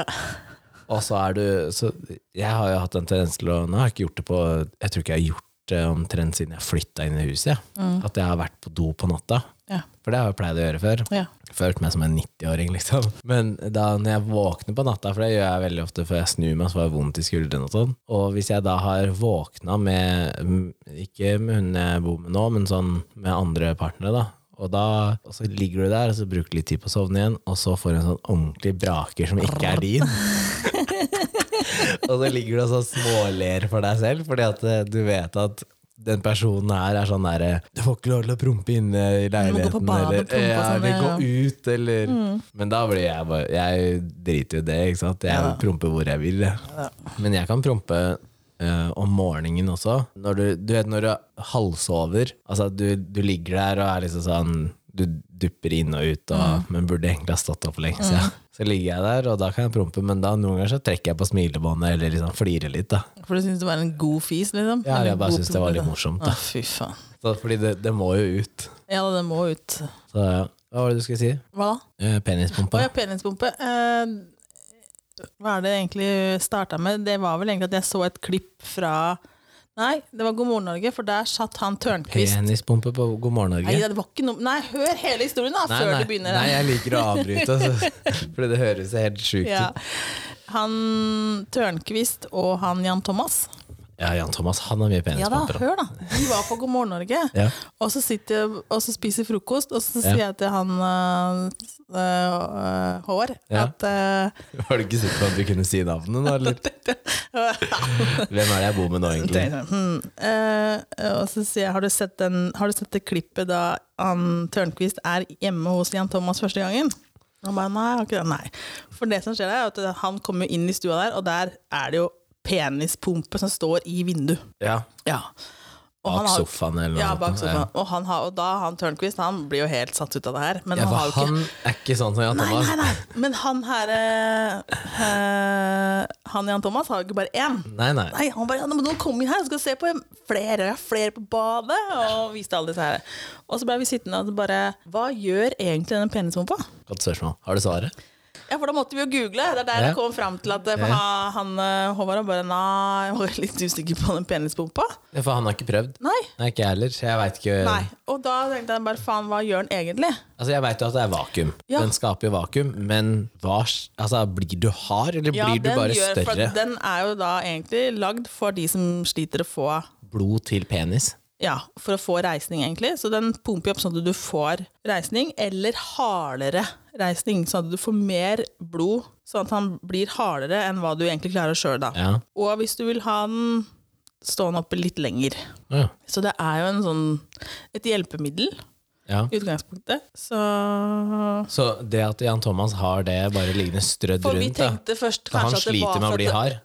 Og så er du så Jeg har jo hatt en tendens til å Nå har jeg ikke gjort det på Jeg tror ikke jeg har gjort det omtrent siden jeg flytta inn i huset. Mm. At jeg har vært på do på natta. Ja. For det har jeg pleid å gjøre før. Ja. Følt meg som en 90-åring, liksom. Men da når jeg våkner på natta, for det gjør jeg veldig ofte før jeg snur meg, så får jeg vondt i skuldrene og sånn. Og hvis jeg da har våkna med mm, Ikke med hun jeg bor med nå, men sånn med andre partnere, da. Og, da, og så ligger du der, og så bruker du litt tid på å sovne igjen, og så får du en sånn ordentlig braker som ikke er din. og så ligger du og så småler for deg selv, fordi at eh, du vet at den personen her er sånn derre Du får ikke lov til å prompe inne i leiligheten, eller og ja, sånn, eller. Mm. gå ut, eller Men da blir jeg bare Jeg driter jo i det, ikke sant. Jeg Ja. promper hvor jeg vil, Ja. Men jeg kan prompe uh, om morgenen også. Når du, du vet når du halvsover, altså du, du ligger der og er liksom sånn Du dupper inn og ut, og, Mm. men burde egentlig ha stått opp for lenge siden. Så ligger jeg der, og da kan jeg prompe, men da noen ganger så trekker jeg på smilebåndet eller liksom flirer litt. da For du syns det var en god fis, liksom? Ja, jeg bare syns det var litt morsomt. Da fy faen. så, Fordi det, det må jo ut. Ja, det må ut. Så ja. Hva var det du skulle si? Hva da? Eh, Å Penispumpa? ja, penispumpe. Eh, hva er det egentlig starta med? Det var vel egentlig at jeg så et klipp fra Nei, det var God morgen Norge, for der satt han Tørnquist. Penispumpe på God morgen Nei, det var ikke noe Nei, hør hele historien, da, Nei, før nei, du begynner. nei, jeg liker å avbryte, altså, fordi det høres helt sjukt Ja. Han Tørnquist og han Jan Thomas. Ja, Jan Thomas, han har mye Ja da, hør da. Vi var på God morgen Norge, Ja. og så sitter jeg og så spiser frokost, og så sier jeg til han øh, øh, Hår Ja. at øh, Var du ikke sikker på at du kunne si navnet nå, eller? Hvem er det jeg bor med nå, egentlig? Hmm. Uh, og så sier jeg, har du sett, den, har du sett det klippet da han Tørnquist er hjemme hos Jan Thomas første gangen? Han bare, nei. Nei. For det som skjer er at han kommer inn i stua der, og der er det jo penispumpe som står i vinduet. Ja, Ja. Og Bak har- sofaen eller noe. Ja, bak sofaen. Og, han har, og da han Tørnquist, han blir jo helt satt ut av det her. Men Ja, han jo ikke han er ikke sånn som Jan Nei, Thomas. nei, nei. Men han her eh, eh, Han Jan Thomas har jo ikke bare én. Nei, nei. Nei, han bare, ja, nå kom inn her, skal se på flere, flere på badet, og viste alle disse her. Og så ble vi sittende og bare, hva gjør egentlig den penishumpa? Godt spørsmål. Har du svaret? Ja, for da måtte vi jo google. Det er der Ja. jeg kom frem til at eh, Ja. han, eh, Håvard bare, nei, jeg var litt usikker på den penispumpa. Ja, for han har ikke prøvd. Nei, Nei, ikke jeg heller. Jeg veit ikke nei. Og da tenkte jeg bare, faen, hva gjør den egentlig? Altså, Jeg veit jo at det er vakuum. Ja. Den skaper jo vakuum, men hva altså, Blir du hard, eller Ja, blir du bare gjør- større? Den er jo da egentlig lagd for de som sliter å få Blod til penis? Ja, for å få reisning, egentlig. Så den pumper jo opp sånn at du får reisning, eller hardere reisning. Sånn at du får mer blod, sånn at han blir hardere enn hva du egentlig klarer sjøl. Ja. Og hvis du vil ha den stående oppe litt lenger. ja. Så det er jo en sånn, et hjelpemiddel ja. utgangspunktet. Så Så det at Jan Thomas har det bare liggende strødd For rundt, da tenkte først Så han sliter med å for bli hard?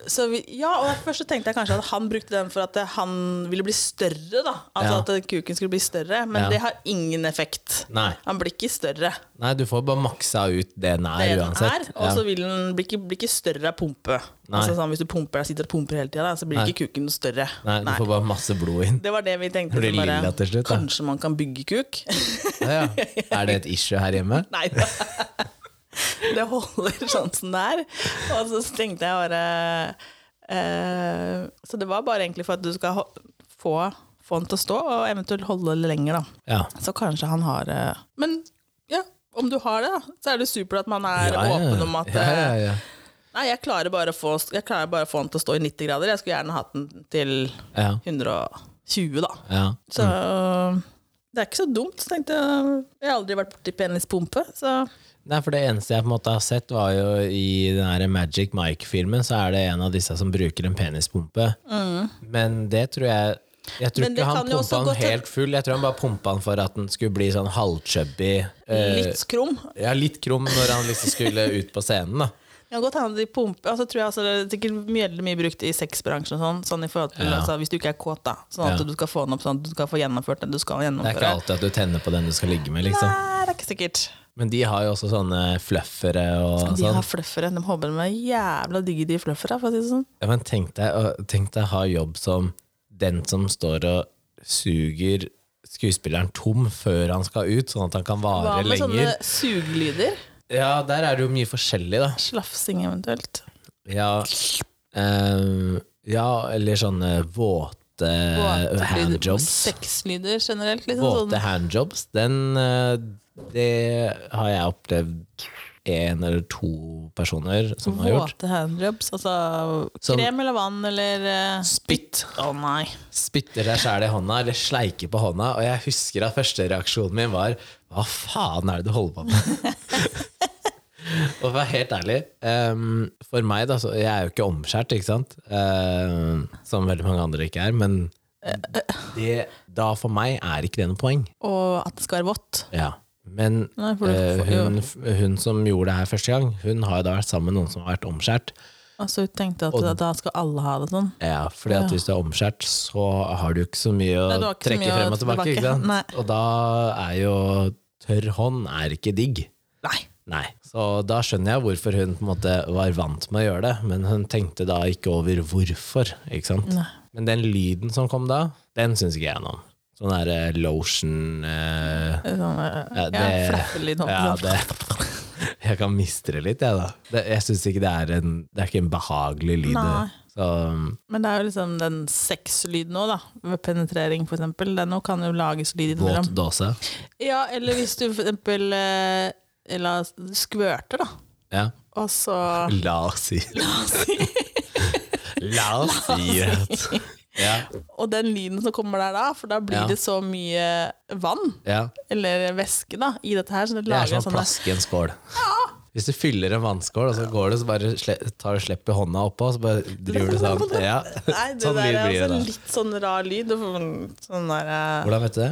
Ja, og først så tenkte jeg kanskje at han brukte den for at han ville bli større, da. Altså Ja. at kuken skulle bli større, men Ja. det har ingen effekt. Nei. Han blir ikke større. Nei, du får bare maksa ut det den er, uansett. og så blir ikke, bli ikke større av pumpe. Altså sånn, Hvis du pumper, sitter og pumper hele tida, så blir Nei. ikke kuken noe større. Nei, du får bare masse blod inn. Det var det vi tenkte. Blir sånn lilla til slutt, da. Kanskje man kan bygge kuk? Ja, ja. Er det et issue her hjemme? Nei. Det holder sånn som det er. Og så tenkte jeg bare eh, Så det var bare egentlig for at du skal få, få den til å stå, og eventuelt holde det lenger, da. Ja. Så kanskje han har eh, Men ja, om du har det, da, så er det supert at man er Ja, åpen om at ja, ja, eh, ja. Nei, jeg klarer, bare å få, bare å få den til å stå i 90 grader. Jeg skulle gjerne hatt den til ja, 120, da. ja. Så det er ikke så dumt. Tenkte jeg, jeg har aldri vært borti penispumpe, så Nei, for det eneste jeg på en måte har sett, var jo i den her Magic Mike-filmen, så er det en av disse som bruker en penispumpe. Men det tror jeg Jeg tror Mm. Ikke han pumpa den helt full. Jeg tror han bare pumpa den for at den skulle bli sånn halvchubby. eh, litt skrum. ja, litt krum når han liksom skulle ut på scenen, da. Det godt hende de pumper altså, tror jeg altså, Det er sikkert mye, mye brukt i sexbransjen, og sånn, sånn i forhold til, Ja. altså, hvis du ikke er kåt. da Sånn at Ja. du skal få den opp sånn at du skal få gjennomført den du skal Det er ikke alltid at du tenner på den du skal ligge med, liksom. Nei, det er ikke sikkert. Men de har jo også sånne fluffere og De sånn. har fluffere. De håper de er jævla digge, de fluffere. For å si det sånn. Ja, men tenk deg, tenk deg å ha jobb som den som står og suger skuespilleren tom før han skal ut, sånn at han kan vare lenger. Hva med med sånne suglyder? sugelyder? Ja, der er det jo mye forskjellig, da. Slafsing eventuelt. Ja, eh, ja eller sånne våte, Våte handjobs. Sexlyder generelt. Liksom, Våte sånn. handjobs, den eh, Det har jeg opplevd en eller to personer som har gjort. Våte handjobs. Altså som, krem eller vann eller uh, Spytt. Å nei. spytter seg sjæl i hånda, eller sleiker på hånda. Og jeg husker at første reaksjonen min var Hva faen er det du holder på med? og for å være helt ærlig, um, for meg, da, så Jeg er jo ikke omskjært, ikke sant? Uh, som veldig mange andre ikke er. Men det, da for meg er ikke det noe poeng. Og at det skal være vått. Ja. Men Nei, for det eh, hun, hun som gjorde det her første gang, hun har jo da vært sammen med noen som har vært omskjært. Altså, hun tenkte at Og- da skal alle ha det sånn. Ja, fordi at Ja. hvis du er omskjært, så har du ikke så mye å Nei, trekke mye frem og tilbake. tilbake. Og da er jo tørr hånd er ikke digg. Nei. Nei. Så da skjønner jeg hvorfor hun på en måte var vant med å gjøre det, men hun tenkte da ikke over hvorfor. Ikke sant? Nei. Men den lyden som kom da, den syns ikke jeg noe om. Sånn der eh, lotion eh, Sånn, eh, Ja, det- Ja, sånn. det Jeg kan miste det litt, jeg, da. Det, jeg syns ikke det er en Det er ikke en behagelig lyd. Så Men det er jo liksom den sexlyden òg, da. Ved penetrering, for eksempel. Den også kan jo lages lyd våt dåse. Ja, eller hvis du for eksempel Skvørte, skvørter, da. Ja. Og så La oss si La oss si det. Ja. Og den lyden som kommer der da, for da blir Ja. det så mye vann, ja. eller væske, da, i dette her, så det Det er som å plaske i en skål. Hvis du fyller en vannskål, og så går du, så bare tar du slipp i hånda oppå, og så bare driver du sånn. Ja. Nei, det Sånn der er altså litt sånn rar lyd. Sånn- Sånn der, uh... Hvordan vet du det?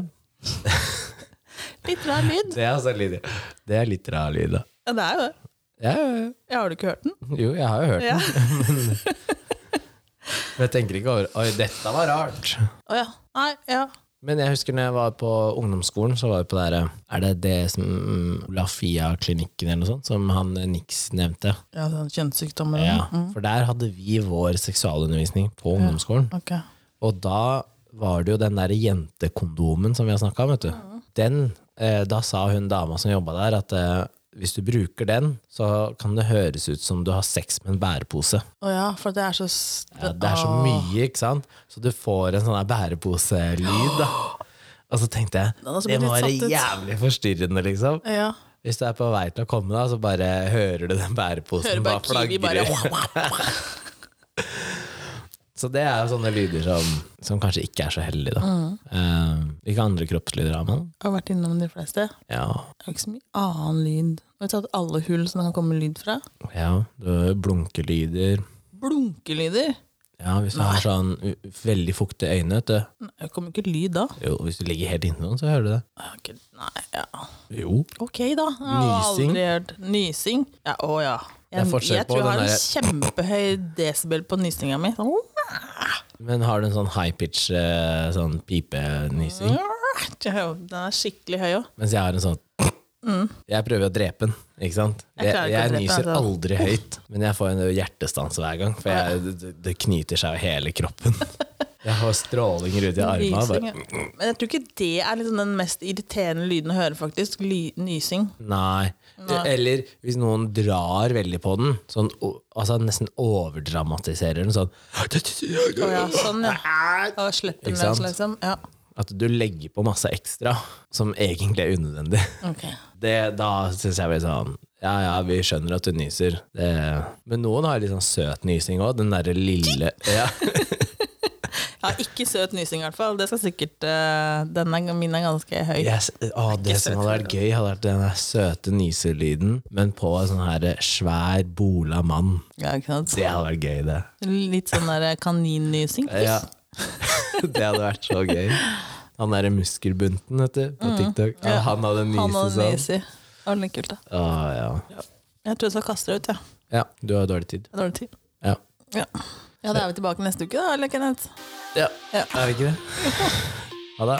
litt rar lyd. Det er, altså lyd. Det er litt rar lyd, da. Ja, det er jo det. Ja, ja, ja. Ja, har du ikke hørt den? Jo, jeg har jo hørt Ja. den. Jeg tenker ikke over Oi, dette var rart. Oh, ja. Nei, ja. Men jeg husker når jeg var på ungdomsskolen, så var jeg på det der, Er det det som mm, Lafia-klinikken eller noe sånt, som han eh, Nix nevnte? Ja, den kjønnssykdommen? Ja, Mm. For der hadde vi vår seksualundervisning på ungdomsskolen. Ok. Og da var det jo den der jentekondomen som vi har snakka om, vet du. Den, eh, da sa hun dama som jobba der, at eh, hvis du bruker den, så kan det høres ut som du har sex med en bærepose. Å ja, for det er så Ja, det er så mye, ikke sant? Så du får en sånn bæreposelyd, da. Og så tenkte jeg, det må være jævlig forstyrrende, liksom. Ja. Hvis du er på vei til å komme, da, så bare hører du den bæreposen Hører bare bare Kiwi bare. Så det er jo sånne lyder som, som kanskje ikke er så heldige, da. Mm. Uh, hvilke andre kroppslyder har man? Jeg har vært innom de fleste. Ja, Det er ikke så mye annen lyd. Har du tatt alle hull som det kan komme lyd fra? ja du har blunkelyder. Blunkelyder? Ja, hvis du har sånn veldig fuktige øyne, vet du. Det kommer ikke lyd da. Jo, hvis du ligger helt inntil noen, så hører du det. Okay. Nei, ja. Jo. Ok, da. Jeg har Nysing. aldri hørt Nysing? Ja, å ja. Jeg, jeg tror jeg har en kjempehøy desibel på nysinga mi. Sånn, Men har du en sånn high pitch eh, sånn pipenysing? Den er skikkelig høy òg. Mens jeg har en sånn Jeg prøver å drepe den, ikke sant? Jeg Jeg, jeg drepe nyser altså. aldri høyt, men jeg får en hjertestans hver gang. For jeg, det, det knyter seg jo hele kroppen. Jeg har strålinger ut i armene. Men jeg tror ikke det er liksom den mest irriterende lyden å høre, faktisk. Ly nysing. nei. Eller hvis noen drar veldig på den, sånn, altså nesten overdramatiserer den sånn oh, ja, sånn, ja. Da slipper den løs, liksom. Ja. At du legger på masse ekstra som egentlig er unødvendig. Okay. Det, da syns jeg blir sånn Ja ja, vi skjønner at du nyser. Det, men noen har litt sånn søt nysing òg. Den derre lille ja. Ja, ikke søt nysing, i hvert fall. Det skal sikkert uh, Den er, min er ganske høy. yes. å, Det som hadde vært gøy, hadde vært den søte nyselyden, men på en sånn her svær, bola mann. Ja? Det hadde vært gøy, det. Litt sånn der kaninnysing. Ja. Det hadde vært så gøy. Han derre muskelbunten, vet du, på TikTok. Mm. Ja. Han hadde Han nyse hadde sånn. Det var litt kult, da. Ah, ja. Jeg tror jeg skal kaste det ut, jeg. ja, du har dårlig tid. Dårlig tid. Ja. Ja. Ja, da er vi tilbake neste uke, da, eller Kenneth? ja. Ja. Er vi ikke det? Ha det.